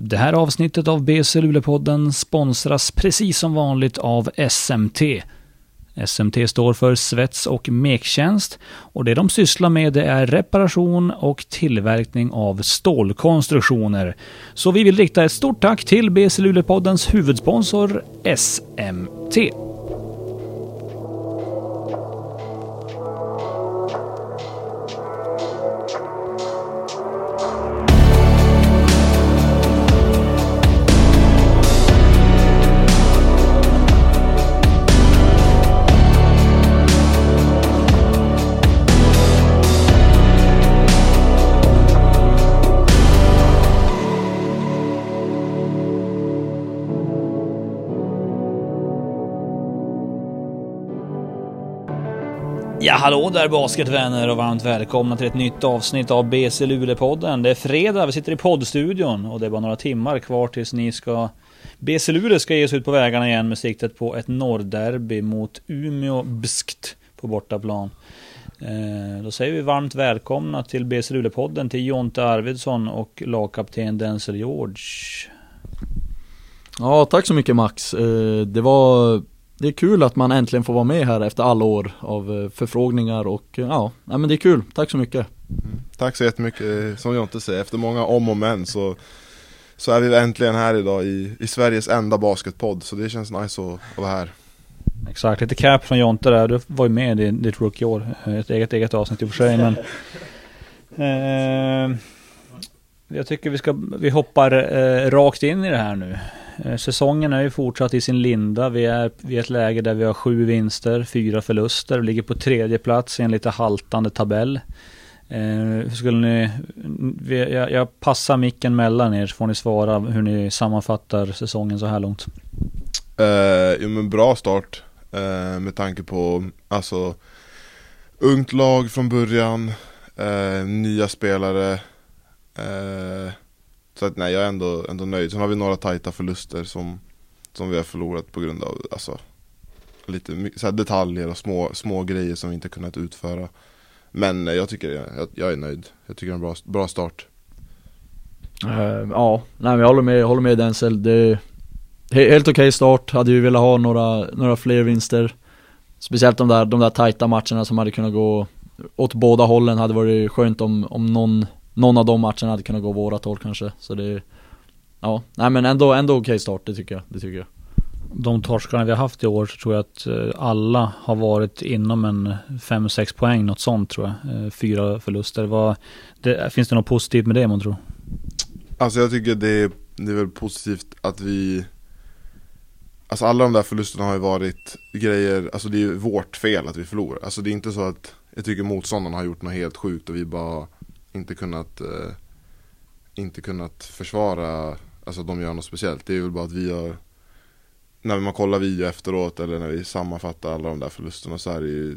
Det här avsnittet av BC Luleå-podden sponsras precis som vanligt av SMT. SMT står för svets och mektjänst och det de sysslar med det är reparation och tillverkning av stålkonstruktioner. Så vi vill rikta ett stort tack till BC Luleå-poddens huvudsponsor SMT. Hallå där basketvänner och varmt välkomna till ett nytt avsnitt av BC Luleå-podden. Det är fredag, vi sitter i poddstudion och det är bara några timmar kvar tills ni ska... BC Luleå ska ge sig ut på vägarna igen med siktet på ett norrderby mot Umeå Bskt på bortaplan. Eh, då säger vi varmt välkomna till BC Luleå-podden till Jonte Arvidsson och lagkapten Denzel George. Ja, tack så mycket Max. Eh, det var det är kul att man äntligen får vara med här efter alla år av eh, förfrågningar och eh, ja, nej men det är kul. Tack så mycket. Mm. Tack så jättemycket. Som Jonte säger, efter många om och men så, så är vi äntligen här idag i, i Sveriges enda basketpodd. Så det känns nice att, att vara här. Exakt, lite cap från Jonte där. Du var ju med i ditt rookie-år. Ett eget, eget avsnitt i och för sig. Men, eh, jag tycker vi, ska, vi hoppar eh, rakt in i det här nu. Eh, säsongen är ju fortsatt i sin linda. Vi är i ett läge där vi har sju vinster, fyra förluster. Vi ligger på tredje plats i en lite haltande tabell. Eh, hur skulle ni, jag, jag passar micken mellan er så får ni svara hur ni sammanfattar säsongen så här långt. Eh, jo men bra start eh, med tanke på alltså ungt lag från början, eh, nya spelare. Eh, så att nej, jag är ändå, ändå nöjd. Sen har vi några tajta förluster som, som vi har förlorat på grund av alltså, lite så detaljer och små, små grejer som vi inte kunnat utföra. Men eh, jag tycker jag, jag är nöjd. Jag tycker det är en bra, bra start. Uh, ja, nej men jag håller med, jag håller med Denzel. Det är helt okej okay start. Hade ju velat ha några, några fler vinster. Speciellt de där, de där tajta matcherna som hade kunnat gå åt båda hållen. Hade varit skönt om, om någon någon av de matcherna hade kunnat gå vårat håll kanske. Så det, ja, nej men ändå, ändå okej okay start, det tycker jag. Det tycker jag. De torskarna vi har haft i år så tror jag att eh, alla har varit inom en 5-6 poäng, något sånt tror jag. Eh, fyra förluster. Vad, det, finns det något positivt med det man tror? Alltså jag tycker det, det är väl positivt att vi Alltså alla de där förlusterna har ju varit grejer, alltså det är ju vårt fel att vi förlorar. Alltså det är inte så att jag tycker motståndarna har gjort något helt sjukt och vi bara inte kunnat eh, inte kunnat försvara alltså att de gör något speciellt. Det är väl bara att vi har när man kollar video efteråt eller när vi sammanfattar alla de där förlusterna så är det ju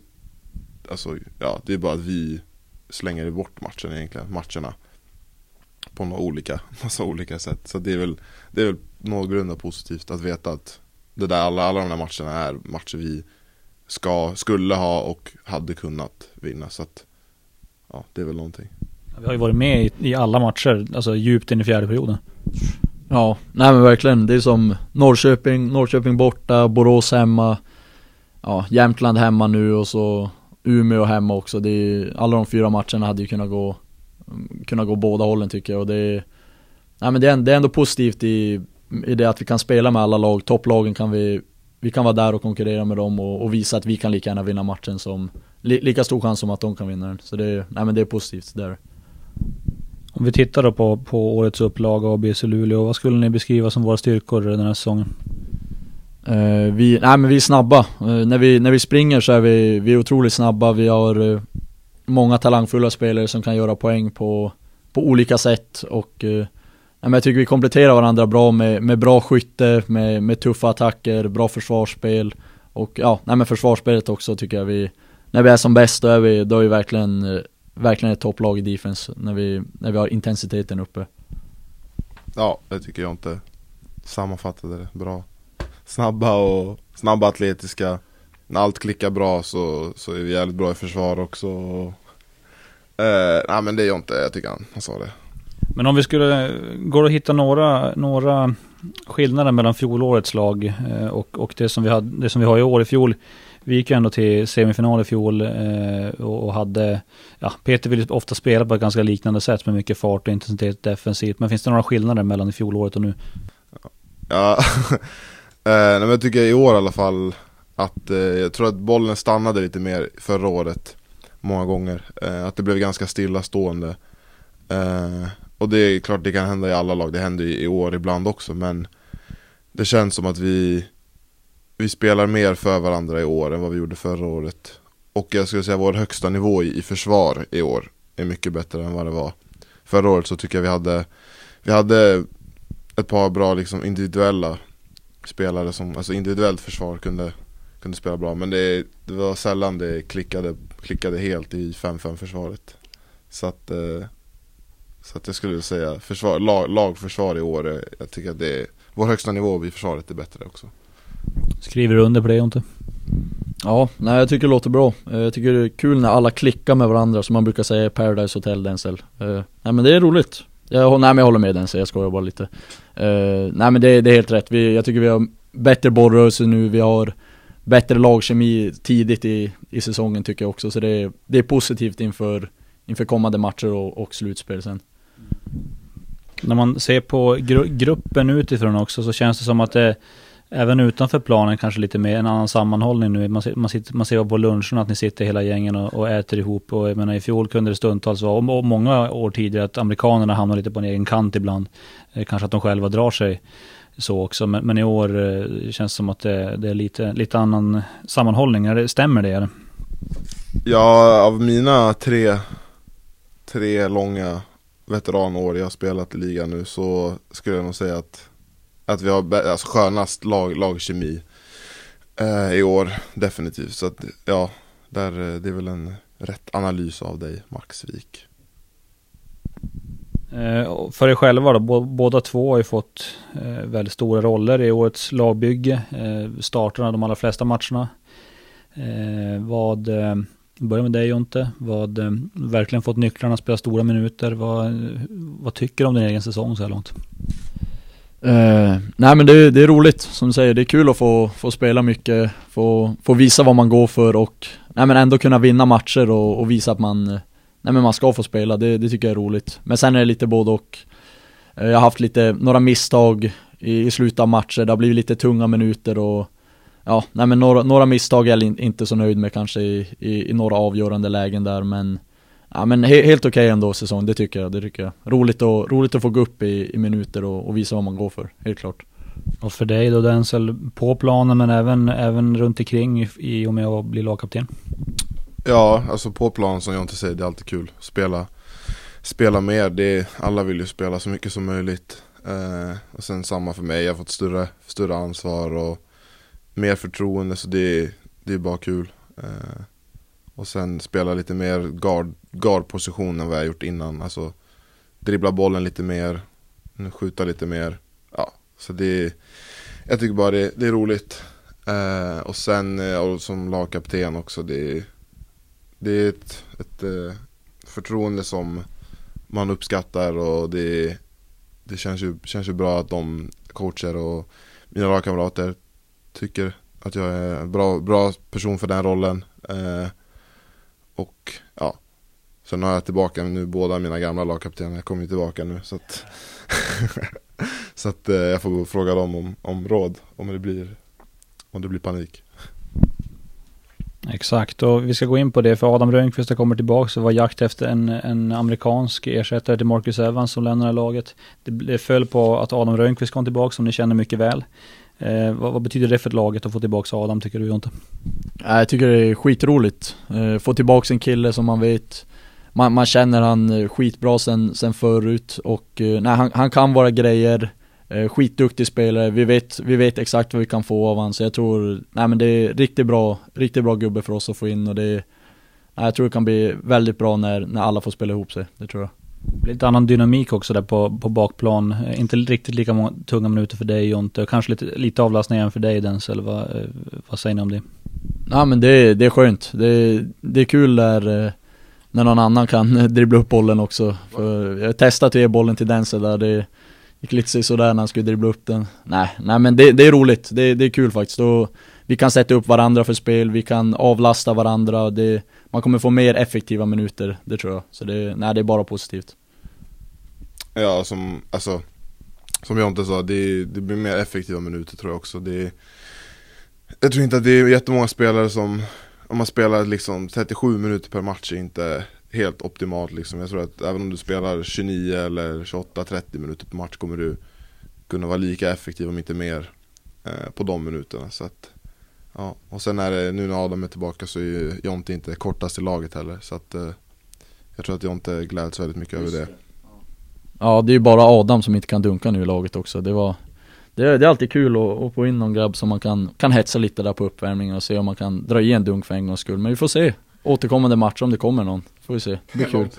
alltså ja, det är bara att vi slänger bort matchen egentligen, matcherna på några olika, massa olika sätt. Så det är väl, det är väl någorlunda positivt att veta att det där, alla, alla de där matcherna är matcher vi ska, skulle ha och hade kunnat vinna. Så att ja, det är väl någonting. Vi har ju varit med i, i alla matcher, alltså djupt in i fjärde perioden. Ja, nej men verkligen. Det är som Norrköping, Norrköping borta, Borås hemma, ja, Jämtland hemma nu och så Umeå hemma också. Det är, alla de fyra matcherna hade ju kunnat gå, kunnat gå båda hållen tycker jag och det är, nej men det är, det är ändå positivt i, i det att vi kan spela med alla lag. Topplagen kan vi, vi kan vara där och konkurrera med dem och, och visa att vi kan lika gärna vinna matchen som, li, lika stor chans som att de kan vinna den. Så det är, nej men det är positivt, det är om vi tittar då på, på årets upplaga av BC Luleå, vad skulle ni beskriva som våra styrkor den här säsongen? Uh, vi, nej men vi är snabba. Uh, när, vi, när vi springer så är vi, vi är otroligt snabba. Vi har uh, många talangfulla spelare som kan göra poäng på, på olika sätt. Och nej, men jag tycker vi kompletterar varandra bra med, med bra skytte, med, med tuffa attacker, bra försvarsspel. Och ja, nej men försvarsspelet också tycker jag vi, när vi är som bäst då är vi, då är vi verkligen verkligen ett topplag i defense när vi, när vi har intensiteten uppe. Ja, det tycker jag inte sammanfattade det bra. Snabba och snabba atletiska. När allt klickar bra så, så är vi jävligt bra i försvar också. Eh, nej men det är jag inte, jag tycker han, han sa det. Men om vi skulle, går det att hitta några, några skillnader mellan fjolårets lag eh, och, och det, som vi hade, det som vi har i år? I fjol, vi gick ju ändå till semifinal i fjol eh, och hade, ja, Peter vill ju ofta spela på ett ganska liknande sätt med mycket fart och intensitet defensivt. Men finns det några skillnader mellan i fjolåret och nu? Ja, eh, men jag tycker i år i alla fall att eh, jag tror att bollen stannade lite mer förra året många gånger. Eh, att det blev ganska stillastående. Eh, och det är klart det kan hända i alla lag, det händer i, i år ibland också men det känns som att vi vi spelar mer för varandra i år än vad vi gjorde förra året. Och jag skulle säga vår högsta nivå i, i försvar i år är mycket bättre än vad det var. Förra året så tycker jag vi hade, vi hade ett par bra liksom individuella spelare som, alltså individuellt försvar kunde, kunde spela bra. Men det, det var sällan det klickade, klickade helt i 5-5 försvaret. Så att, eh, så att jag skulle säga försvar, lag, lagförsvar i år, eh, jag tycker att det är, vår högsta nivå i försvaret är bättre också. Skriver du under på det inte? Ja, nej jag tycker det låter bra. Eh, jag tycker det är kul när alla klickar med varandra som man brukar säga i Paradise Hotel Denzel. Uh, nej men det är roligt. Jag, nej men jag håller med Denzel, jag skojar bara lite. Uh, nej men det, det, är helt rätt. Vi, jag tycker vi har bättre bollrörelse nu, vi har bättre lagkemi tidigt i, i säsongen tycker jag också. Så det är, det är positivt inför, inför kommande matcher och, och slutspel sen. När man ser på gru gruppen utifrån också så känns det som att det även utanför planen kanske lite mer en annan sammanhållning nu. Man, man, sitter, man ser på luncherna att ni sitter hela gängen och, och, äter ihop. Och jag menar i fjol kunde det stundtals vara, och många år tidigare, att amerikanerna hamnar lite på en egen kant ibland. Eh, kanske att de själva drar sig så också. Men, men i år eh, känns det som att det, det, är lite, lite annan sammanhållning. Är det, stämmer det? Eller? Ja, av mina tre, tre långa veteranår jag har spelat i ligan nu så skulle jag nog säga att att vi har alltså, skönast lag, lagkemi eh, i år, definitivt. Så att, ja, där, eh, det är väl en rätt analys av dig, Max Wik. Eh, för er själva då, båda två har ju fått eh, väldigt stora roller i årets lagbygge. Eh, startarna de allra flesta matcherna. Eh, vad, eh, börjar med dig Jonte, vad eh, verkligen fått nycklarna att spela stora minuter. Vad, eh, vad tycker du om din egen säsong så här långt? Uh, nej men det, det, är roligt, som du säger, det är kul att få, få spela mycket, få, få visa vad man går för och nej men ändå kunna vinna matcher och, och visa att man, nej men man ska få spela, det, det, tycker jag är roligt. Men sen är det lite både och. Uh, jag har haft lite, några misstag i, i slutet av matcher, det har blivit lite tunga minuter och ja, nej men några, några misstag är jag inte så nöjd med kanske i, i, i några avgörande lägen där men Ja men he helt okej okay ändå säsong, det tycker jag, det tycker jag. Roligt, och, roligt att få gå upp i, i minuter och, och, visa vad man går för, helt klart. Och för dig då Denzel, på planen men även, även runt omkring i, i och med att bli lagkapten? Ja, alltså på plan som jag inte säger, det är alltid kul. Spela, spela mer, det alla vill ju spela så mycket som möjligt. Eh, och sen samma för mig, jag har fått större, större ansvar och mer förtroende så det, det är bara kul. Eh, och sen spela lite mer guard, guardposition än vad jag gjort innan. Alltså dribbla bollen lite mer, skjuta lite mer. Ja, så det Jag tycker bara det, det är roligt. Eh, och sen eh, och som lagkapten också, det, det är ett, ett eh, förtroende som man uppskattar och det, det känns, ju, känns ju bra att de coacher och mina lagkamrater tycker att jag är en bra, bra person för den rollen. Eh, och ja, sen har jag tillbaka nu båda mina gamla lagkaptener, jag kommer ju tillbaka nu så att Så att eh, jag får fråga dem om, om råd om det blir Om det blir panik Exakt, och vi ska gå in på det för Adam Rönnqvist har kommit tillbaka och var jakt efter en, en amerikansk ersättare till Marcus Evans som lämnade laget. Det, det föll på att Adam Rönnqvist kom tillbaka som ni känner mycket väl. Eh, vad, vad, betyder det för laget att få tillbaka Adam tycker du Jonte? Jag tycker det är skitroligt. Eh, få tillbaka en kille som man vet man, man känner han eh, skitbra sen, sen förut och eh, nej, han, han kan våra grejer eh, Skitduktig spelare, vi vet, vi vet exakt vad vi kan få av honom så jag tror, nej men det är riktigt bra, riktigt bra gubbe för oss att få in och det nej, jag tror det kan bli väldigt bra när, när alla får spela ihop sig, det tror jag Lite annan dynamik också där på, på bakplan. Inte riktigt lika många tunga minuter för dig Jonte. Kanske lite, lite avlastning även för dig Denzel. Vad, vad säger ni om det? Ja men det, det är skönt. Det, det är kul där, när någon annan kan dribbla upp bollen också. För jag har testat att ge bollen till Denzel där, det gick lite sådär när han skulle dribbla upp den. Nej, nej men det, det är roligt, det, det är kul faktiskt. Då, vi kan sätta upp varandra för spel, vi kan avlasta varandra, det, man kommer få mer effektiva minuter, det tror jag. Så det, nej, det är bara positivt. Ja, som, alltså, som jag inte sa, det, det blir mer effektiva minuter tror jag också. Det, jag tror inte att det är jättemånga spelare som, om man spelar liksom 37 minuter per match är inte helt optimalt liksom. Jag tror att även om du spelar 29 eller 28-30 minuter per match kommer du kunna vara lika effektiv om inte mer eh, på de minuterna. Så att, ja. Och sen är det, nu när Adam är tillbaka så är ju Jonte inte kortast i laget heller. Så att eh, jag tror att Jonte gläds väldigt mycket över det. Ja, det är ju bara Adam som inte kan dunka nu i laget också. Det var det är, det är alltid kul att, att få in någon grabb som man kan, kan hetsa lite där på uppvärmningen och se om man kan dra i en dunk för en gångs skull. Men vi får se återkommande matcher om det kommer någon. Får vi se, det blir kul.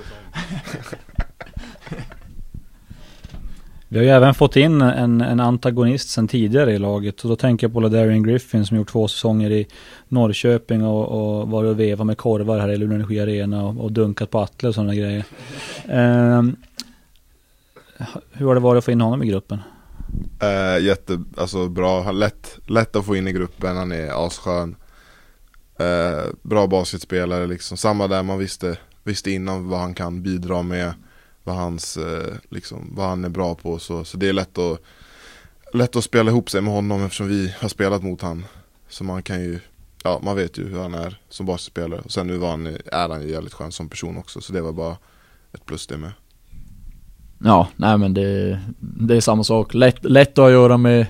Vi har ju även fått in en, en antagonist sen tidigare i laget och då tänker jag på Ladarian Griffin som gjort två säsonger i Norrköping och, och varit och vevat med korvar här i Luleå Energi Arena och, och, dunkat på Atle och sådana grejer. Um, hur har det varit att få in honom i gruppen? Uh, jätte, alltså bra, lätt, lätt att få in i gruppen, han är asskön. Uh, bra basketspelare liksom, samma där man visste, visste innan vad han kan bidra med, vad, hans, uh, liksom, vad han är bra på. Så, så det är lätt att, lätt att spela ihop sig med honom eftersom vi har spelat mot honom. Så man kan ju, ja man vet ju hur han är som basketspelare. Och sen nu var han, är han ju jävligt skön som person också, så det var bara ett plus det med. Ja, nej men det, det är samma sak. Lätt, lätt att göra med,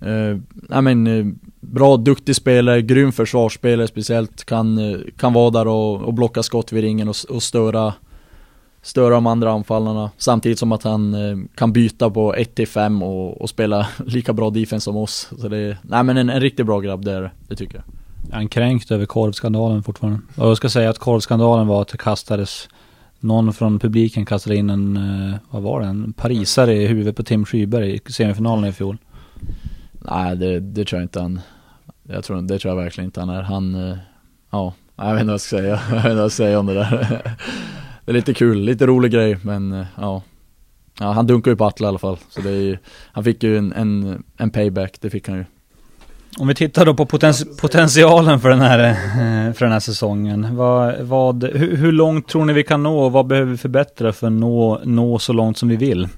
eh, nej men eh, bra, duktig spelare, grym försvarsspelare speciellt. Kan, eh, kan vara där och, och blocka skott vid ringen och, och störa, störa de andra anfallarna. Samtidigt som att han eh, kan byta på 1-5 och, och spela lika bra defense som oss. Så det, nej men en, en riktigt bra grabb där, det tycker jag. Är han kränkt över korvskandalen fortfarande? Och jag ska säga att korvskandalen var att det kastades någon från publiken kastade in en, eh, vad var det, en parisare i huvudet på Tim Skyberg i semifinalen i fjol. Nej det, det tror jag inte han, jag tror, det tror jag verkligen inte han är. Han, eh, ja, jag vet inte vad jag ska säga, jag vet inte vad jag ska säga om det där. Det är lite kul, lite rolig grej men eh, ja. Ja, han dunkar ju på Atle i alla fall. Så det är ju, han fick ju en, en, en payback, det fick han ju. Om vi tittar då på poten- potentialen för den här, eh, för den här säsongen. Vad, vad, hur, hur, långt tror ni vi kan nå och vad behöver vi förbättra för att nå, nå så långt som vi vill?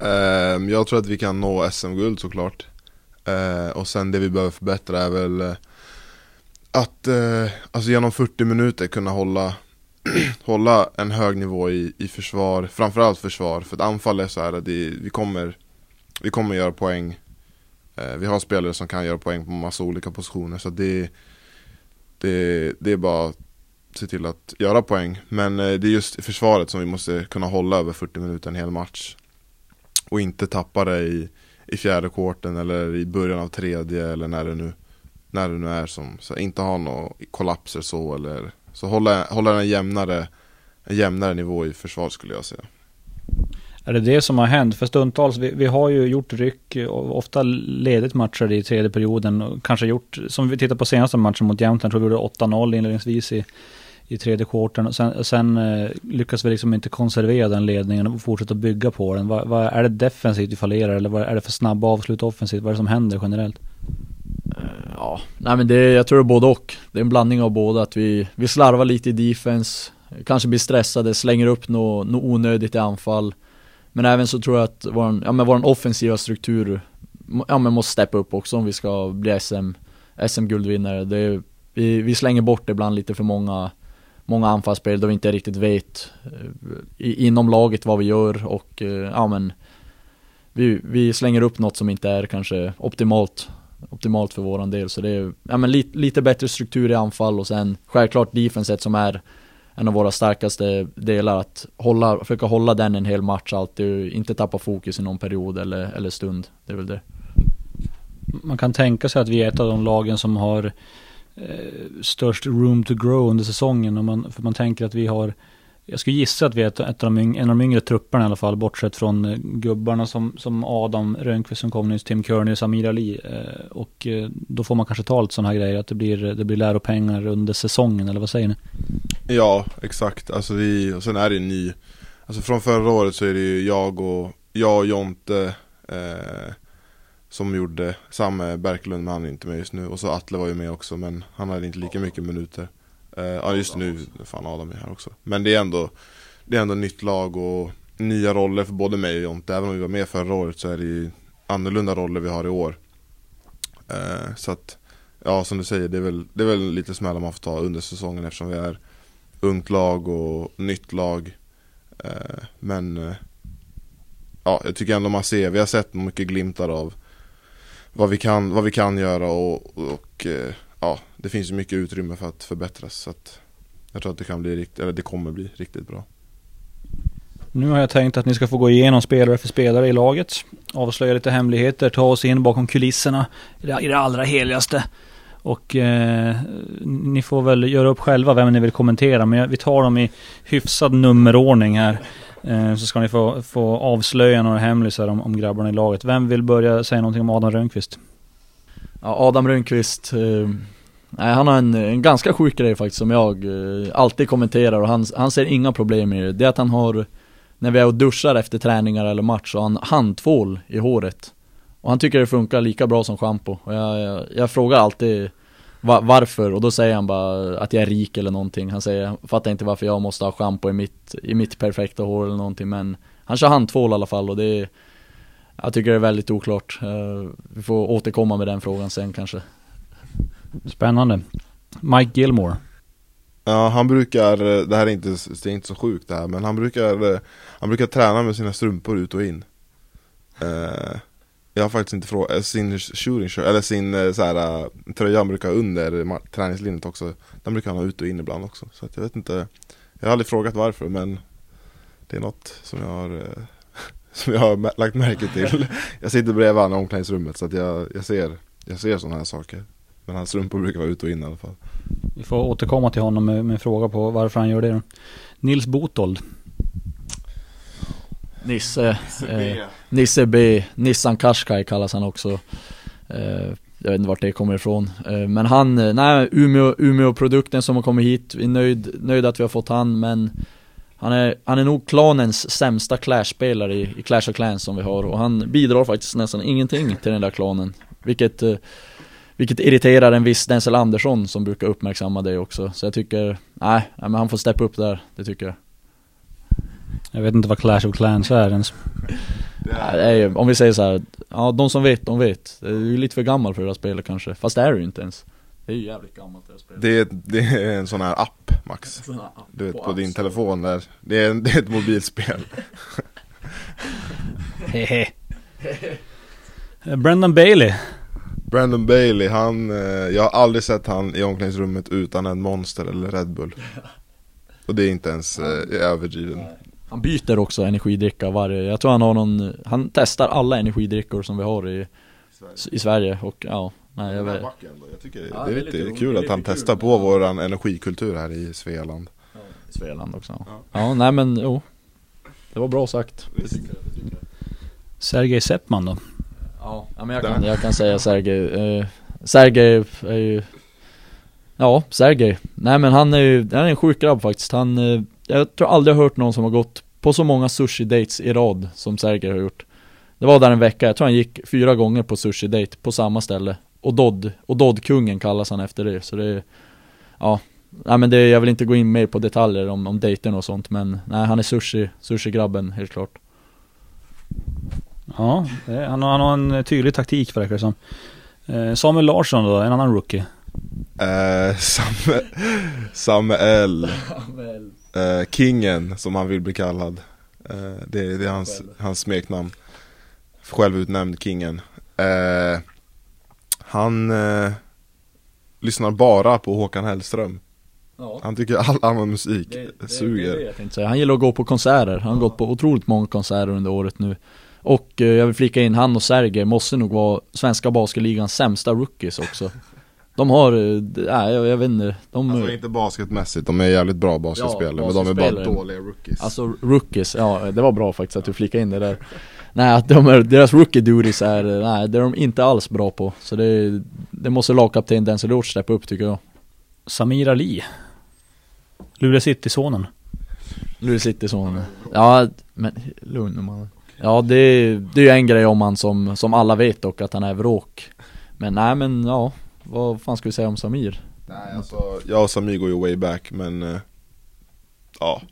Ehm, jag tror att vi kan nå SM-guld såklart. Uh, och sen det vi behöver förbättra är väl uh, att eh, alltså genom 40 minuter kunna hålla, hålla en hög nivå i, i försvar, framförallt försvar. För att anfall är så här att det, vi, kommer, vi kommer göra poäng Eh, vi har spelare som kan göra poäng på massa olika positioner så det, det, det är bara att se till att göra poäng. Men eh, det är just i försvaret som vi måste kunna hålla över 40 minuter en hel match. Och inte tappa det i, i fjärde kvarten eller i början av tredje eller när det nu, när det nu är som. Så inte ha några kollapser så eller så hålla, hålla en jämnare, en jämnare nivå i försvar skulle jag säga. Är det det som har hänt? För stundtals, vi, vi har ju gjort ryck, och ofta ledigt matcher i tredje perioden. Och kanske gjort, som vi tittar på senaste matchen mot Jämtland, tror vi gjorde 8-0 inledningsvis i, i tredje kvarten. Sen, sen eh, lyckas vi liksom inte konservera den ledningen och fortsätta bygga på den. Vad, vad, är det defensivt vi fallerar eller vad är det för snabba avslut offensivt? Vad är det som händer generellt? Eh, ja, nej men det, jag tror det är både och. Det är en blandning av båda. Att vi, vi slarvar lite i defense, kanske blir stressade, slänger upp något, något onödigt i anfall. Men även så tror jag att vår, ja, men vår offensiva struktur ja, men måste steppa upp också om vi ska bli SM, SM-guldvinnare. Det, vi, vi slänger bort ibland lite för många, många anfallsspel då vi inte riktigt vet eh, i, inom laget vad vi gör och eh, ja men vi, vi slänger upp något som inte är kanske optimalt optimalt för våran del. Så det är ja, men lite, lite bättre struktur i anfall och sen självklart defenset som är en av våra starkaste delar att hålla, försöka hålla den en hel match alltid, inte tappa fokus i någon period eller, eller stund. Det är väl det. Man kan tänka sig att vi är ett av de lagen som har eh, störst room to grow under säsongen. Och man, för man tänker att vi har jag skulle gissa att vi är ett, av de yngre, en av de yngre trupperna i alla fall, bortsett från eh, gubbarna som, som Adam Rönnqvist som kom nyss, Tim Kearney, Samir Ali. Eh, och eh, då får man kanske ta lite sådana här grejer, att det blir, det blir läropengar under säsongen, eller vad säger ni? Ja, exakt. Alltså vi, och sen är det ju ny Alltså från förra året så är det ju jag och Jag och Jonte eh, Som gjorde Samme Berklund, men han är inte med just nu Och så Atle var ju med också men han hade inte lika mycket minuter Eh, ja just nu, fan Adam är här också. Men det är ändå Det är ändå nytt lag och Nya roller för både mig och Jonte. Även om vi var med förra året så är det ju Annorlunda roller vi har i år. Eh, så att Ja som du säger, det är väl, det är väl lite smällar man får ta under säsongen eftersom vi är ungt lag och nytt lag. Eh, men ja, jag tycker ändå man ser, vi har sett mycket glimtar av vad vi kan, vad vi kan göra och, och ja, det finns ju mycket utrymme för att förbättras. Så att jag tror att det kan bli riktigt, eller det kommer bli riktigt bra. Nu har jag tänkt att ni ska få gå igenom spelare för spelare i laget. Avslöja lite hemligheter, ta oss in bakom kulisserna i det, i det allra heligaste. Och eh, ni får väl göra upp själva vem ni vill kommentera. Men vi tar dem i hyfsad nummerordning här. Eh, så ska ni få, få avslöja några hemlisar om, om grabbarna i laget. Vem vill börja säga någonting om Adam Rönnqvist? Ja, Adam Rönnqvist, eh, nej, han har en, en ganska sjuk grej faktiskt som jag eh, alltid kommenterar och han, han ser inga problem med det. Det är att han har, när vi är och duschar efter träningar eller match, så har han handtvål i håret. Och han tycker det funkar lika bra som schampo. Och jag, jag, jag frågar alltid va, varför och då säger han bara att jag är rik eller någonting. Han säger, jag fattar inte varför jag måste ha schampo i mitt, i mitt perfekta hår eller någonting men han kör handtvål i alla fall och det är Jag tycker det är väldigt oklart. Eh, vi får återkomma med den frågan sen kanske. Spännande. Mike Gilmore. Ja, han brukar, det här är inte, det är inte så sjukt det här, men han brukar, han brukar träna med sina strumpor ut och in. Uh, jag har faktiskt inte frågat, eh, sin shooting shirt, eller sin eh, så här, tröja han brukar ha under träningslinjet också Den brukar han ha ut och in ibland också Så att jag vet inte Jag har aldrig frågat varför men Det är något som jag har Som jag har lagt märke till Jag sitter bredvid honom i omklädningsrummet så att jag, jag ser Jag ser sådana här saker Men hans strumpor brukar vara ut och in i alla fall. Vi får återkomma till honom med, med fråga på varför han gör det då. Nils Botold. Nisse, eh, Nisse B, Nissan Qashqai kallas han också. Eh, Jag vet inte vart det kommer ifrån. Eh, Men han, eh, nej Umeå, Umeå-produkten som har kommit hit, vi är nöjd, nöjd att vi har fått han men han är, han är nog klanens sämsta Clash-spelare i, i Clash of Clans som vi har. Och han bidrar faktiskt nästan ingenting till den där klanen. Vilket eh, vilket irriterar en viss Denzel Andersson som brukar uppmärksamma det också Så jag tycker, nej, men han får steppa upp där, det tycker jag jag vet inte vad Clash of Clans är ens. Det är ju, om vi säger så här, ja de som vet, de vet. Det är ju lite för gammal för det här spelet kanske, fast det är det ju inte ens. Det är ju jävligt gammalt det här spelet. Det är, det är en sån här app Max. Du vet på, på din telefon där. Det är, det är ett mobilspel. Hehe. Brendan Bailey. Brandon Bailey, han, eh, jag har aldrig sett han i omklädningsrummet utan en Monster eller Red Bull. Och det är inte ens eh, överdriven. Han byter också energidricka varje, jag tror han har någon, han testar alla energidrickor som vi har i Sverige, i Sverige och ja Nej, jag, vet. jag tycker ja, det är, lite, lite kul att han testar på våran energikultur här i Svealand. Ja, Svealand också. Ja. ja, nej men jo. Det var bra sagt. Sergej Seppman då? Ja, men jag kan, jag kan säga Sergej eh, Sergej är ju Ja, Sergej. Nej men han är ju, han är en sjuk grabb faktiskt. Han, eh, jag tror aldrig jag hört någon som har gått på så många sushi-dates i rad som Sergej har gjort. Det var där en vecka, jag tror han gick fyra gånger på sushi-date på samma ställe. Och Dodd, och Dodd-kungen kallas han efter det, så det är, ja. Nej men det, jag vill inte gå in mer på detaljer om, om dejten och sånt men nej han är sushi, sushi-grabben helt klart. Ja, han, har, han har en tydlig taktik verkar det som. Eh, Samuel Larsson då, en annan rookie. Eh, Sam Samuel eh, Kingen som han vill bli kallad eh, det, det, är hans, hans smeknamn Självutnämnd Kingen Han lyssnar bara på Håkan Hellström ja. Han tycker all annan musik det, det, suger det. Han gillar att gå på konserter, han har ja. gått på otroligt många konserter under året nu och eh, jag vill flika in, han och Sergej måste nog vara svenska basketligans sämsta rookies också. De har, nej jag, jag vet inte de, Alltså inte basketmässigt, de är jävligt bra basketspelare ja, men de är bara dåliga rookies. Alltså rookies, ja det var bra faktiskt att du flikade in det där. Nej att de är, deras rookie duties är, nej det är de inte alls bra på. Så det, det måste lagkapten Denzel Lortz steppa upp tycker jag. Samir Ali. Luleå City-sonen. Luleå City-sonen. Ja, men lugn man. Ja, det, det är ju en grej om han som, som alla vet dock, att han är vråk. Men nej men ja, vad fan ska vi säga om Samir? Nej alltså, jag och Samir går ju way back men eh, Ja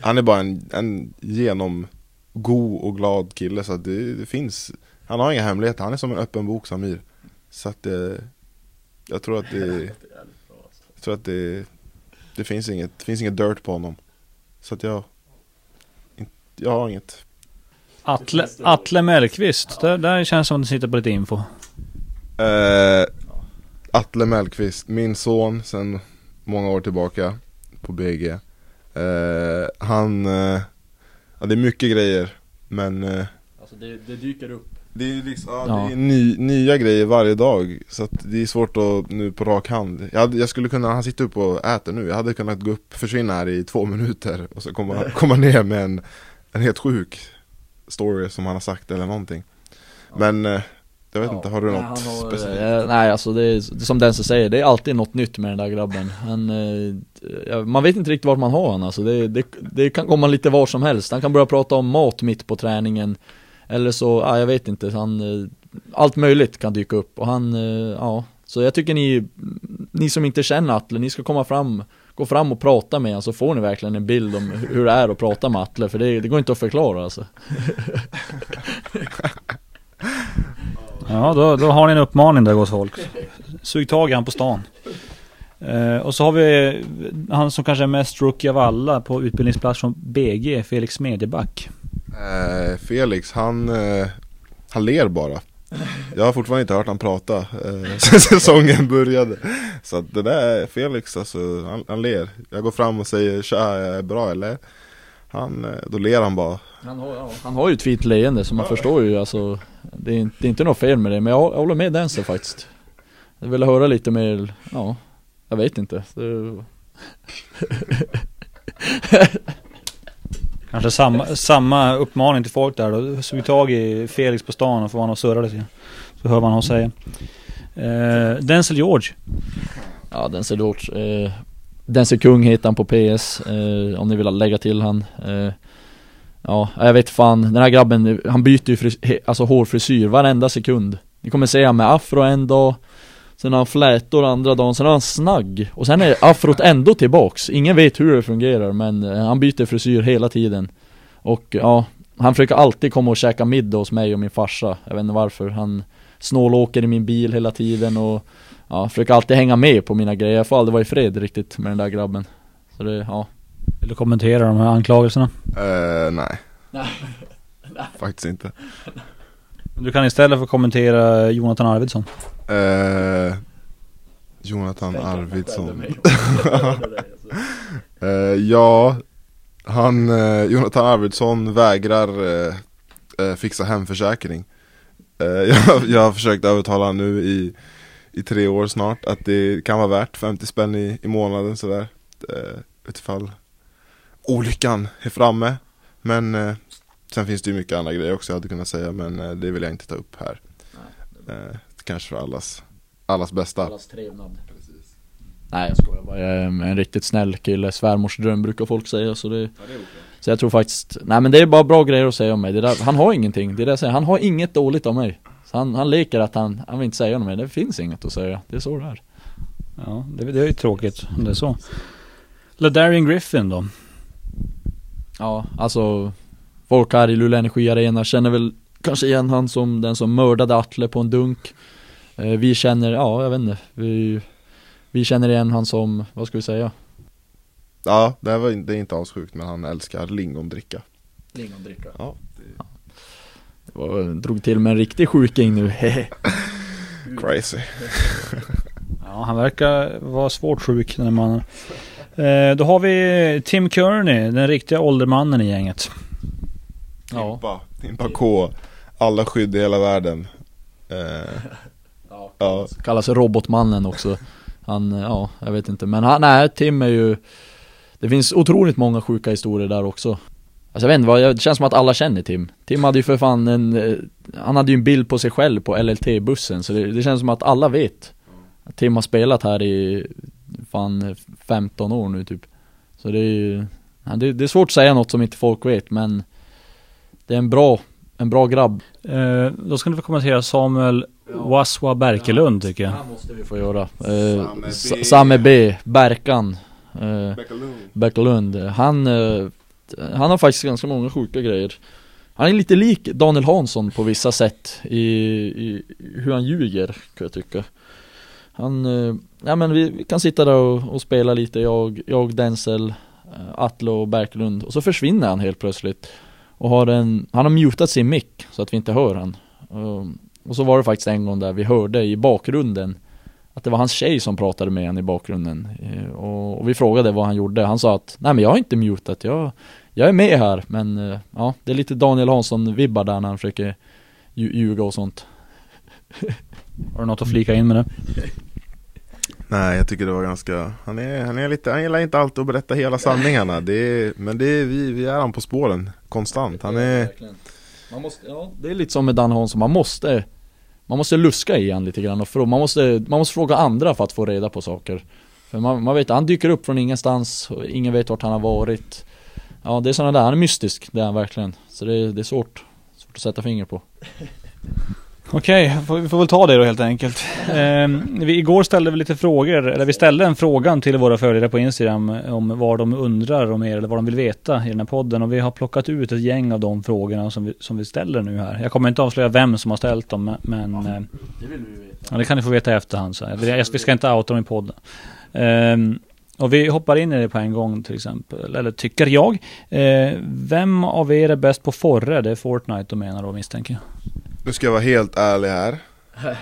Han är bara en, en genom god och glad kille så att det, det finns Han har inga hemligheter, han är som en öppen bok Samir Så att det Jag tror att det Jag tror att det Det finns inget, det finns inget dirt på honom Så att jag Jag har inget Atle, Atle Mellqvist, där, där känns det som att du sitter på lite info. Eh, Atle Mellqvist, min son sen många år tillbaka på BG. Eh, han, eh, ja det är mycket grejer men Alltså det, det dyker upp. det är liksom, ja, Ja. det är ny, nya grejer varje dag Så att det är svårt att nu på rak hand jag, hade, jag skulle kunna, han sitter upp och äter nu Jag hade kunnat gå upp, försvinna här i två minuter och så komma, komma ner med en, en helt sjuk story som han har sagt eller någonting. Men eh, jag vet inte, har du nej, något har, specifikt? eh, nej alltså det är som den som säger, det är alltid något nytt med den där grabben. Han, eh, ja, Man vet inte riktigt vart man har honom alltså. Det, det, det kan komma lite var som helst. Han kan börja prata om mat mitt på träningen Eller så, ja, jag vet inte, han, eh, allt möjligt kan dyka upp. Och han, eh, ja. Så jag tycker ni, ni som inte känner Atle, ni ska komma fram Gå fram och prata med honom så får ni verkligen en bild om hur det är att prata med Atle för det, det går inte att förklara alltså Ja, då, då har ni en uppmaning där gott folk. Sug tag i han på stan. Eh, och så har vi han som kanske är mest rookie av alla på utbildningsplats från BG, Felix Smedjeback. Eh, Felix, han, eh, han ler bara Jag har fortfarande inte hört han prata eh, sen säsongen började. Så att det där är Felix alltså, han, han ler. Jag går fram och säger tja, jag är bra eller? Han, eh, då ler han bara. Han har, ja, han har ju ett fint leende så man förstår ju alltså det är, inte- det är inte något fel med det men jag, jag håller med Denser faktiskt. Jag vill höra lite mer, ja Jag vet inte. Det, Kanske samma, samma uppmaning till folk där då. Sug tag i Felix på stan och får honom att surra lite. Så hör man honom säga. Eh, Denzel George. Ja Denzel George. eh, Denzel Kung heter han på PS eh, Om ni vill lägga till han eh, Ja, jag vet fan Den här grabben, han byter ju fris- alltså hårfrisyr varenda sekund Ni kommer se han med afro en dag Sen har han flätor andra dagen, sen har han snagg. Och sen är afrot ändå tillbaks. Ingen vet hur det fungerar men eh, han byter frisyr hela tiden. Och ja, han försöker alltid komma och käka middag hos mig och min farsa. Jag vet inte varför, han snålåker i min bil hela tiden och Ja, försöker alltid hänga med på mina grejer, jag får aldrig vara i fred riktigt med den där grabben. Så det, ja. Vill du kommentera de här anklagelserna? eh, Nej. Faktiskt inte. Du kan istället få kommentera Jonathan Arvidsson. Eh, Jonathan Arvidsson eh, Ja Han, eh, Jonathan Arvidsson vägrar eh, eh, fixa hemförsäkring. Eh, jag, jag har försökt övertala honom nu i, i tre år snart att det kan vara värt 50 spänn i, i månaden sådär. Eh, Utifall olyckan är framme. Men eh, sen finns det ju mycket andra grejer också jag hade kunnat säga men det vill jag inte ta upp här. Eh, Kanske för allas, allas bästa. Trevnad. Nej jag skojar bara, jag är en riktigt snäll kille, svärmors dröm brukar folk säga så det Så jag tror faktiskt, nej men det är bara bra grejer att säga om mig, det där, han har ingenting, det är det jag säger, han har inget dåligt om mig. Så han, han leker att han, han vill inte säga något mer, det finns inget att säga, det är så det är. Ja, det, det är ju tråkigt om det är så. LaDarian Griffin då? Ja, alltså Folk här i Luleå Energi Arena känner väl kanske igen han som den som mördade Atle på en dunk. Eh, Vi känner, ja jag vet inte. Vi, vi känner igen han som, vad ska vi säga? Ja, det, var, det är inte alls sjukt men han älskar lingondricka. Lingondricka. Ja, Det var, drog till med en riktig sjuking nu, crazy. Ja, han verkar vara svårt sjuk den mannen. Eh, då har vi Tim Kearney, den riktiga åldermannen i gänget. Ja, Timpa, Timpa K Alla skydd i hela världen. Eh, Ja, kallas robotmannen också. Han, ja, jag vet inte. Men han, nej Tim är ju Det finns otroligt många sjuka historier där också. Alltså jag vet inte vad, det känns som att alla känner Tim. Tim hade ju för fan en eh, Han hade ju en bild på sig själv på LLT-bussen så det, det känns som att alla vet att Tim har spelat här i Fan 15 år nu typ. Så det är ju, ja, det, det är svårt att säga något som inte folk vet men Det är en bra, en bra grabb. Eh, då ska ni få kommentera Samuel Waswa Berkelund tycker jag. Det måste vi få göra. Eh, Samme B. Sa- Samme B, Berkan. Eh. Berkelund. Han, eh, han har faktiskt ganska många sjuka grejer. Han är lite lik Daniel Hansson på vissa sätt i, i hur han ljuger, kan jag tycka. Han, eh, ja men vi, vi kan sitta där och, och spela lite, jag, jag Denzel, eh, Atle och Berkelund och så försvinner han helt plötsligt. Och har en, han har mutat sin mick så att vi inte hör han. Um, och så var det faktiskt en gång där vi hörde i bakgrunden att det var hans tjej som pratade med honom i bakgrunden. Eh, Och, vi frågade vad han gjorde. Han sa att nej men jag har inte mutat, jag, jag är med här. Men eh, ja, det är lite Daniel Hansson-vibbar där när han försöker lju- ljuga och sånt. Har du något att flika in med det? Nej jag tycker det var ganska, han är, han är lite, han gillar inte alltid att berätta hela sanningarna. Det är, Men det är, vi, vi är han på spåren konstant, han är Man måste, ja, det är lite som med Dan Hansson, man måste Man måste luska i han lite grann och frå, man, måste, man måste fråga andra för att få reda på saker. För man, man vet, han dyker upp från ingenstans och ingen vet vart han har varit. Ja det är sådana där, han är mystisk, det är han verkligen. Så det, är- det är svårt, svårt att sätta finger på Okej, får- vi får väl ta det då helt enkelt. Ehm, vi, igår ställde vi lite frågor, eller vi ställde en fråga till våra följare på Instagram om vad de undrar om er eller vad de vill veta i den här podden. Och vi har plockat ut ett gäng av de frågorna som vi, som vi ställer nu här. Jag kommer inte avslöja vem som har ställt dem, men- men eh, Det vill vi veta ja, det kan ni få veta i efterhand. Så. Vi, vi ska inte outa dem i podden. Ehm, och vi hoppar in i det på en gång till exempel, eller tycker jag. Eh, vem av er är bäst på Forre? Det är Fortnite de menar då misstänker jag. Nu ska jag vara helt ärlig här.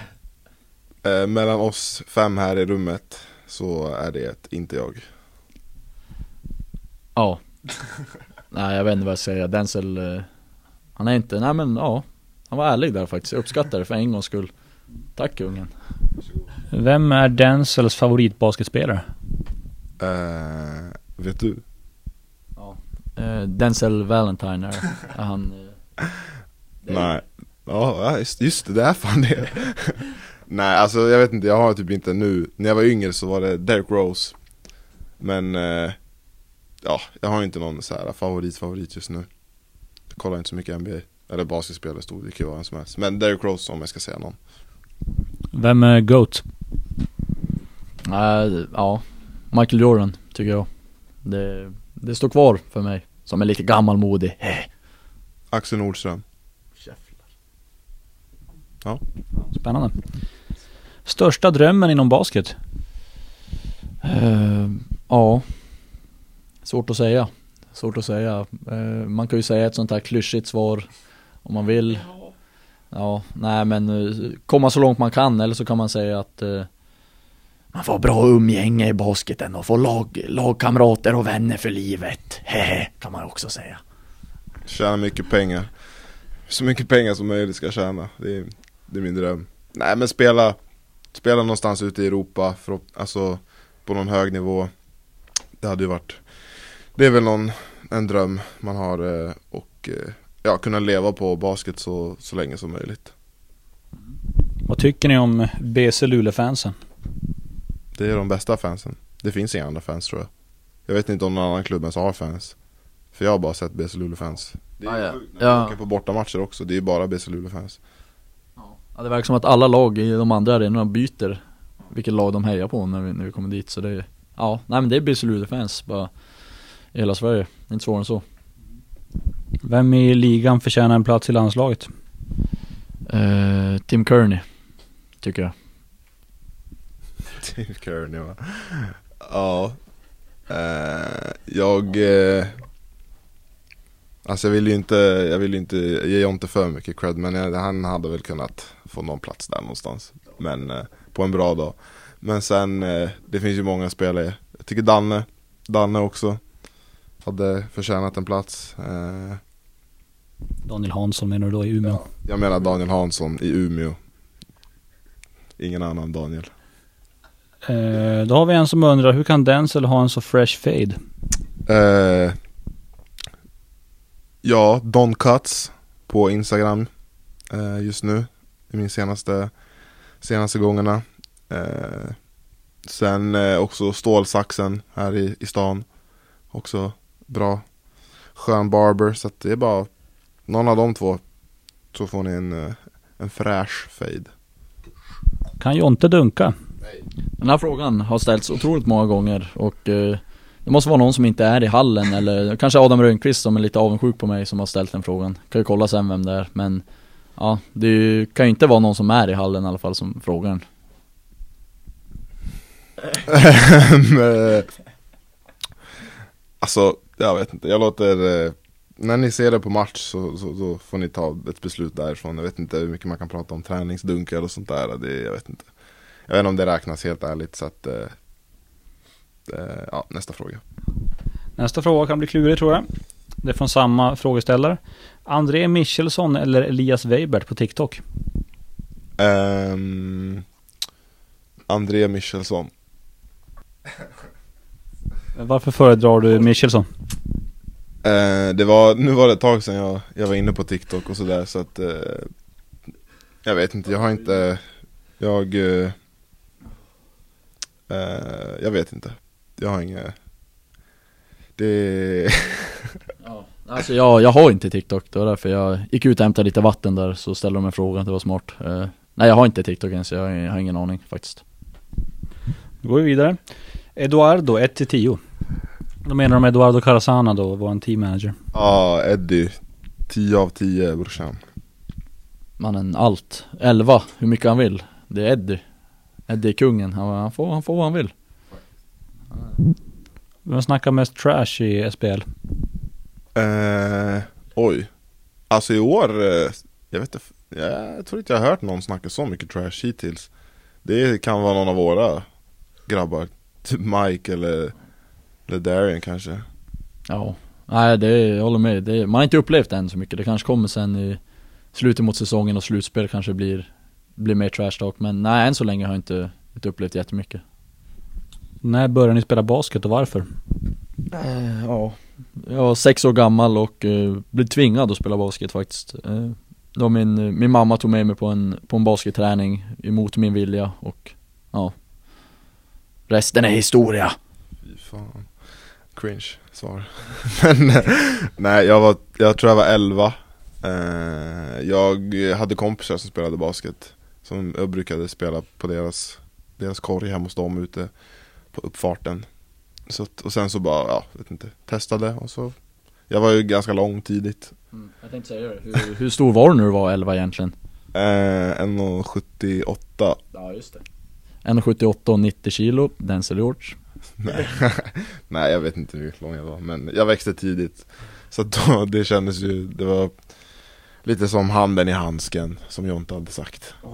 Eh, Mellan oss fem här i rummet Så är det inte jag. Ja. Nej jag vet inte vad jag ska säga, Denzel eh, Han är inte, nej men ja. Han var ärlig där faktiskt, jag uppskattar det för en gångs skull. Tack kungen. Vem är Denzels favoritbasketspelare? eh, Vet du? eh, Denzel Valentine är, är han eh, Nej Ja just, just det, det är fan det. Nej alltså jag vet inte, jag har typ inte nu När jag var yngre så var det Derrick Rose. Men eh, Ja, jag har inte någon så här favorit favorit just nu. Jag kollar inte så mycket NBA Eller basketspelare stod, det kan ju vara en som helst. Men Derrick Rose om jag ska säga någon. Vem är GOAT? Nej, ja Michael Jordan tycker jag. Det, det står kvar för mig Som är lite gammalmodig. Axel Nordström Spännande. Största drömmen inom basket? Eh, ja. Svårt att säga. Svårt att säga. Eh, Man kan ju säga ett sånt här klyschigt svar Om man vill. Ja, nej men eh, komma så långt man kan eller så kan man säga att Man får bra umgänge i basketen och få lag, lagkamrater och vänner för livet. Hehe, kan man också säga. Tjäna mycket pengar. Så mycket pengar som möjligt ska tjäna. Det är, det är min dröm. Nej men spela Spela någonstans ute i Europa för, Alltså På någon hög nivå. Det hade ju varit Det är väl någon En dröm man har eh, Och eh, Ja kunna leva på basket så, så länge som möjligt. Vad tycker ni om BC Luleå-fansen? Det är de bästa fansen. Det finns inga andra fans tror jag. Jag vet inte om någon annan klubb ens har fans. För jag har bara sett BC Luleå-fans. Det är Ah, ja. sjukt när man Ja. åker på bortamatcher också. Det är bara BC Luleå-fans Ja det verkar som att alla lag i de andra arenorna byter Vilket lag de hejar på när vi, när vi kommer dit så det är Ja, nej men det är BC fans bara I hela Sverige, inte svårare än så Vem i ligan förtjänar en plats i landslaget? eh, Tim Kearney Tycker jag Tim Kearney va? Ja eh, Jag eh, Alltså jag vill ju inte, jag vill ju inte, ge inte för mycket cred men jag, han hade väl kunnat få någon plats där någonstans Men eh, på en bra dag Men sen, eh, det finns ju många spelare Jag tycker Danne, Danne också Hade förtjänat en plats eh, Daniel Hansson menar du då i Umeå? Jag menar Daniel Hansson i Umeå Ingen annan Daniel Eh, då har vi en som undrar, hur kan Denzel ha en så fresh fade? Eh, ja, Don Cuts på Instagram eh, just nu. I min senaste, senaste gångerna. Eh, sen eh, också Stålsaxen här i, i stan. Också bra. Skön barber, så att det är bara någon av de två. Så får ni en, eh, en fräsch fade. Kan Jonte dunka? Den här frågan har ställts otroligt många gånger och eh, det måste vara någon som inte är i hallen eller kanske Adam Rönnqvist som är lite avundsjuk på mig som har ställt den frågan. Kan ju kolla sen vem det är men ja, det kan ju inte vara någon som är i hallen i alla fall som frågar. Men, alltså, jag vet inte. Jag låter... eh, När ni ser det på match så, så, så får ni ta ett beslut därifrån. Jag vet inte hur mycket man kan prata om träningsdunkar och sånt där. Det, jag vet inte. Jag vet inte om det räknas helt ärligt så att... eh, eh, ja, nästa fråga. Nästa fråga kan bli klurig tror jag. Det är från samma frågeställare. André Michelsson eller Elias Weibert på TikTok? Um, André Michelsson. Varför föredrar du Michelsson? Eh, det var, nu var det ett tag sedan jag, jag var inne på TikTok och sådär så att eh, Jag vet inte, jag har inte Jag eh, Jag vet inte Jag har inget Det. Alltså jag, jag har inte TikTok, det var därför jag gick ut och hämtade lite vatten där så ställde de en fråga, det var smart. Eh, Nej jag har inte TikTok ens, jag har, jag har ingen aning faktiskt. Då går vi vidare. Eduardo 1-10. Då menar de Eduardo Carasana då, var en team manager. Ja, Eddie. 10 av 10 brorsan. Mannen, allt. 11, hur mycket han vill. Det är Eddie. Eddie är kungen, han, han, får, han får vad han vill. Vem snackar mest trash i SPL? Eh, Oj. Alltså i år, eh, jag vet inte Jag tror inte jag har hört någon snacka så mycket trash hittills. Det kan vara någon av våra grabbar Typ Mike eller, eller Darian kanske. Ja, nej det jag håller med, det man har inte upplevt det än så mycket, det kanske kommer sen i slutet mot säsongen och slutspel kanske blir, blir mer trash talk. Men nej, än så länge har jag inte, inte upplevt jättemycket. När började ni spela basket och varför? Eh, ja, jag var sex år gammal och eh, blev tvingad att spela basket faktiskt. Eh, då min, min mamma tog med mig på en, på en basketträning emot min vilja och ja, resten är historia. Fy fan. Cringe svar. Men eh, nej jag var, jag tror jag var 11 eh, Jag hade kompisar som spelade basket Som jag brukade spela på deras, deras korg hemma hos dem ute På uppfarten så, att- Och sen så bara, ja, vet inte, testade och så. Jag var ju ganska lång tidigt. Jag tänkte säga det, hur, hur stor var du när du var 11 egentligen? eh, 1,78 Ja just det. 1,78 och 90 kilo, Denzel George. Nej. Nej jag vet inte hur lång jag var men jag växte tidigt. Så att då, det kändes ju, det var Lite som handen i handsken som Jonte hade sagt. Eh,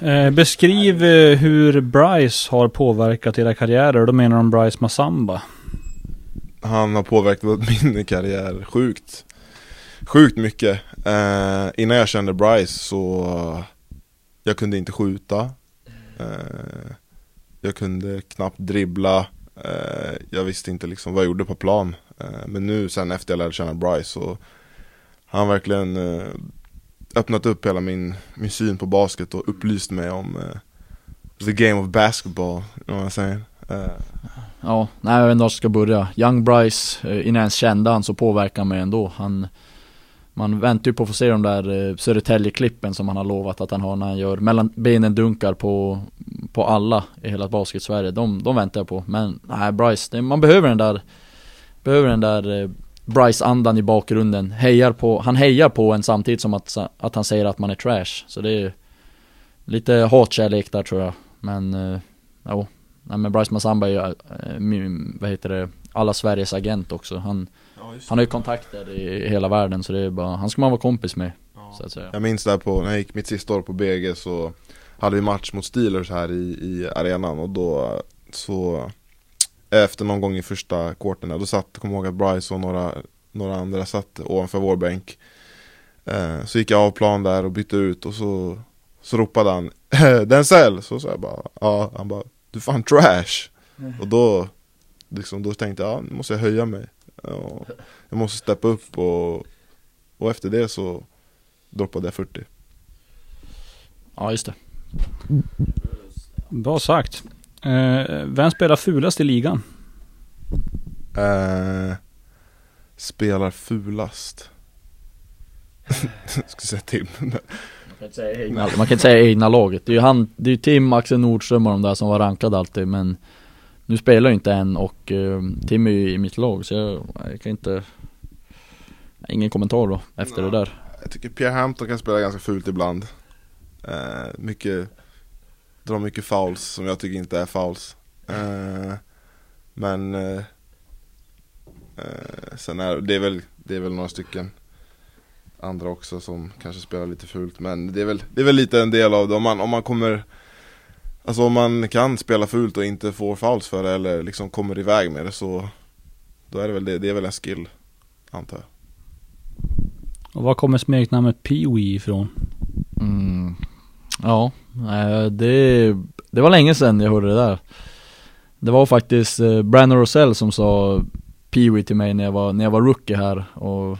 Eh, beskriv eh, hur Bryce har påverkat era karriärer. Då menar de Bryce Massamba. Han har påverkat min karriär sjukt. Sjukt mycket. Eh, Innan jag kände Bryce så Jag kunde inte skjuta. Eh, Jag kunde knappt dribbla. Eh, Jag visste inte liksom vad jag gjorde på plan. Eh, Men nu sen efter jag lärde känna Bryce så har Han verkligen eh, Öppnat upp hela min, min syn på basket och upplyst mig om uh, The game of basketball, you know what I'm saying? Uh. Eh. Ja, nej jag vet inte var jag ska börja. Young Bryce, eh, innan jag ens kände han så påverkade han mig ändå. Han, man väntar ju på att få se de där Södertälje-klippen som han har lovat att han har när han gör mellan benen dunkar på, på alla i hela basket-Sverige. De, de väntar jag på. Men nej, Bryce, det, man behöver den där, behöver den där Bryce-andan i bakgrunden. Hejar på, han hejar på en samtidigt som att, att han säger att man är trash. Så det är lite hatkärlek där tror jag. Men, eh, jo. Nej men Bryce Massamba är ju, eh, vad heter det, alla Sveriges agent också. Han, han har ju kontakter i hela världen så det är bara, han ska man vara kompis med. Så att säga. Jag minns där på, när jag gick mitt sista år på BG så hade vi match mot Steelers här i, i arenan och då så efter någon gång i första kvarten då satt, kommer ihåg att Bryce och några, några andra satt ovanför vår bänk eh, Så gick jag av plan där och bytte ut och så, så ropade han Denzel! Så sa jag bara, ja, han bara Du fan trash! Och då, liksom, då tänkte jag, ja, nu måste jag höja mig ja, Jag måste steppa upp och, och efter det så droppade jag 40 Ja just det. Bra sagt. Eh, vem spelar fulast i ligan? Eh, spelar fulast. Ska säga Tim. Man kan, inte säga egna, man kan inte säga egna laget. Det är ju han, det är ju Tim, Axel Nordström och de där som var rankade alltid men Nu spelar ju inte än och uh, Tim är ju i mitt lag så jag, jag kan inte Ingen kommentar då efter Nej. det där. Jag tycker Pierre Hampton kan spela ganska fult ibland. Eh, mycket, drar mycket fouls som jag tycker inte är fouls. Eh, men eh, eh, sen är det är väl, det är väl några stycken andra också som kanske spelar lite fult. Men det är väl, det är väl lite en del av det. Om man, om man kommer Alltså om man kan spela fult och inte får fouls för det eller liksom kommer iväg med det så Då är det väl det, det är väl en skill Antar jag Och var kommer smeknamnet Pee-Wee ifrån? Mm. Ja, det, det var länge sedan jag hörde det där. Det var faktiskt eh, Brandon Rosell som sa Pee-Wee till mig när jag, var, när jag var rookie här och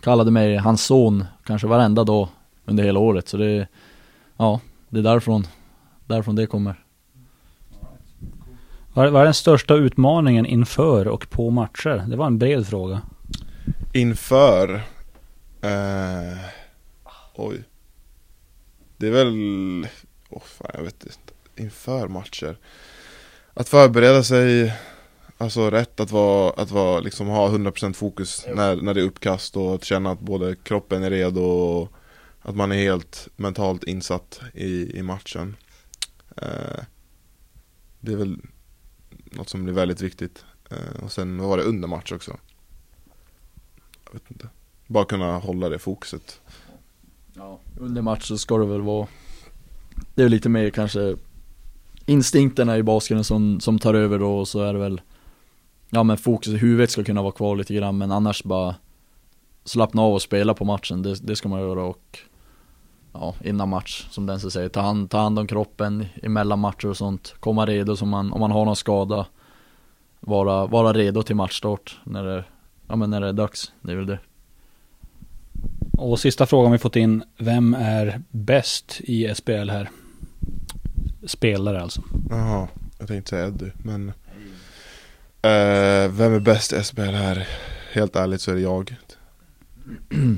kallade mig hans son kanske varenda dag under hela året. Så det, ja, det är därifrån, därifrån det kommer. Vad vad är den största utmaningen inför och på matcher? Det var en bred fråga. Inför eh, Oj Det är väl oh, fan, jag vet inte. Inför matcher. Att förbereda sig Alltså rätt att vara, att vara liksom ha 100% fokus när, när det är uppkast och att känna att både kroppen är redo och att man är helt mentalt insatt i, i matchen. Eh, Det är väl något som blir väldigt viktigt. Eh, och sen var det under match också. Jag vet inte. Bara kunna hålla det fokuset. Ja, under match så ska det väl vara det är lite mer kanske Instinkterna i basketen som, som tar över då och så är det väl Ja men fokus i huvudet ska kunna vara kvar lite grann men annars bara Slappna av och spela på matchen, det, det ska man göra och Ja, innan match som den säger, ta hand, ta hand om kroppen emellan matcher och sånt. Komma redo så man, om man har någon skada Vara, vara redo till matchstart när det, ja men när det är dags, det är väl det. Och sista frågan vi fått in. Vem är bäst i SPL här? Spelare alltså. Jaha, jag tänkte säga Eddie, men eh, Vem är bäst i SBL här? Helt ärligt så är det jag.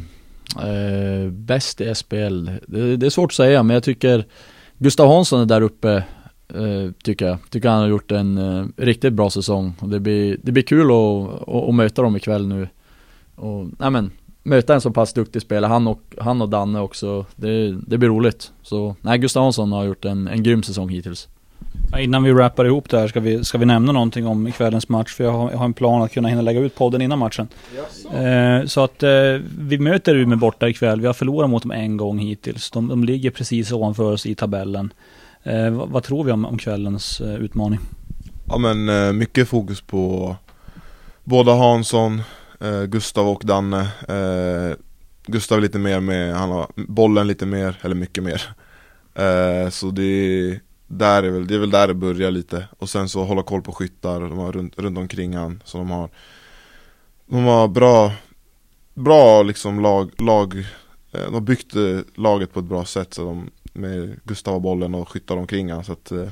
Eh, bäst i SPL, det, det är svårt att säga men jag tycker Gustav Hansson är där uppe eh, Tycker jag, tycker han har gjort en eh, riktigt bra säsong och det blir, det blir kul att, att, att möta dem ikväll nu och, nej men Möta en så pass duktig spelare, han och, han och Danne också, det, det blir roligt Så, nej Gustav Hansson har gjort en, en grym säsong hittills Ja, innan vi wrappar ihop det här ska vi, ska vi nämna någonting om kvällens match. För jag har, jag har en plan att kunna hinna lägga ut podden innan matchen. Eh, så att eh, vi möter Umeå borta ikväll. Vi har förlorat mot dem en gång hittills. De, de ligger precis ovanför oss i tabellen. Eh, vad, vad tror vi om, om kvällens eh, utmaning? Ja men eh, mycket fokus på Båda Hansson, eh, Gustav och Danne. Eh, Gustav lite mer med, han har bollen lite mer, eller mycket mer. Eh, Så det där är väl, det är väl där det börjar lite. Och sen så hålla koll på skyttar, de har runt, runt omkring han Så de har De har bra Bra liksom lag, lag eh, De har byggt eh, laget på ett bra sätt så de Med Gustav har bollen och skyttar omkring han. Så att eh,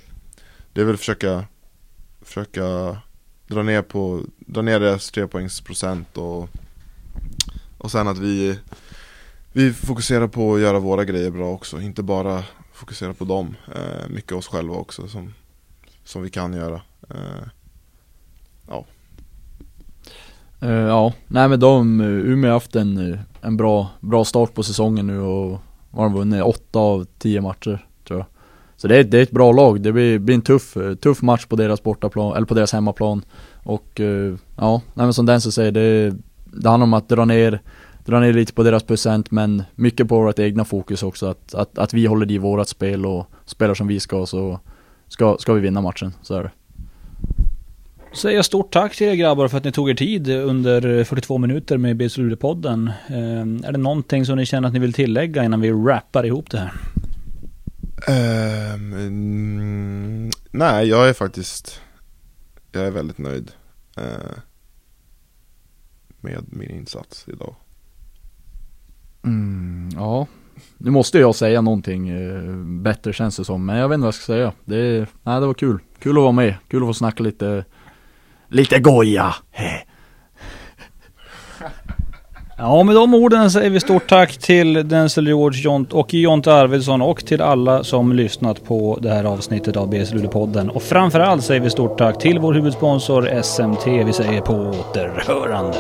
Det är väl försöka Försöka dra ner på Dra ner deras trepoängsprocent och Och sen att vi Vi fokuserar på att göra våra grejer bra också, inte bara fokusera på dem eh, Mycket oss själva också som Som vi kan göra eh, Eh, Ja, nej men de, eh, Umeå har haft en, eh, en bra, bra start på säsongen nu och har de vunnit åtta av tio matcher. Så det är, det är ett bra lag, det blir, blir en tuff, eh, tuff match på deras bortaplan, eller på deras hemmaplan. Och eh, ja, nej men som den säger det, det handlar om att dra ner Dra ner lite på deras procent men mycket på vårt egna fokus också. Att, att, att vi håller i vårat spel och spelar som vi ska så ska, ska vi vinna matchen, så är det. Säger jag stort tack till er grabbar för att ni tog er tid under 42 minuter med BSU-podden. Eh, är det någonting som ni känner att ni vill tillägga innan vi wrappar ihop det här? Ehm, mm, nej, jag är faktiskt Jag är väldigt nöjd eh, Med min insats idag Mm, ja, nu måste jag säga någonting eh, bättre känns det som, men jag vet inte vad jag ska säga. Det, nej, det var kul. Kul att vara med, kul att få snacka lite, lite goja. Ja, med de orden säger vi stort tack till Denzel George Jont och Jonte Arvidsson och till alla som lyssnat på det här avsnittet av BS Luleå-podden. Och framförallt säger vi stort tack till vår huvudsponsor SMT. Vi säger på återhörande.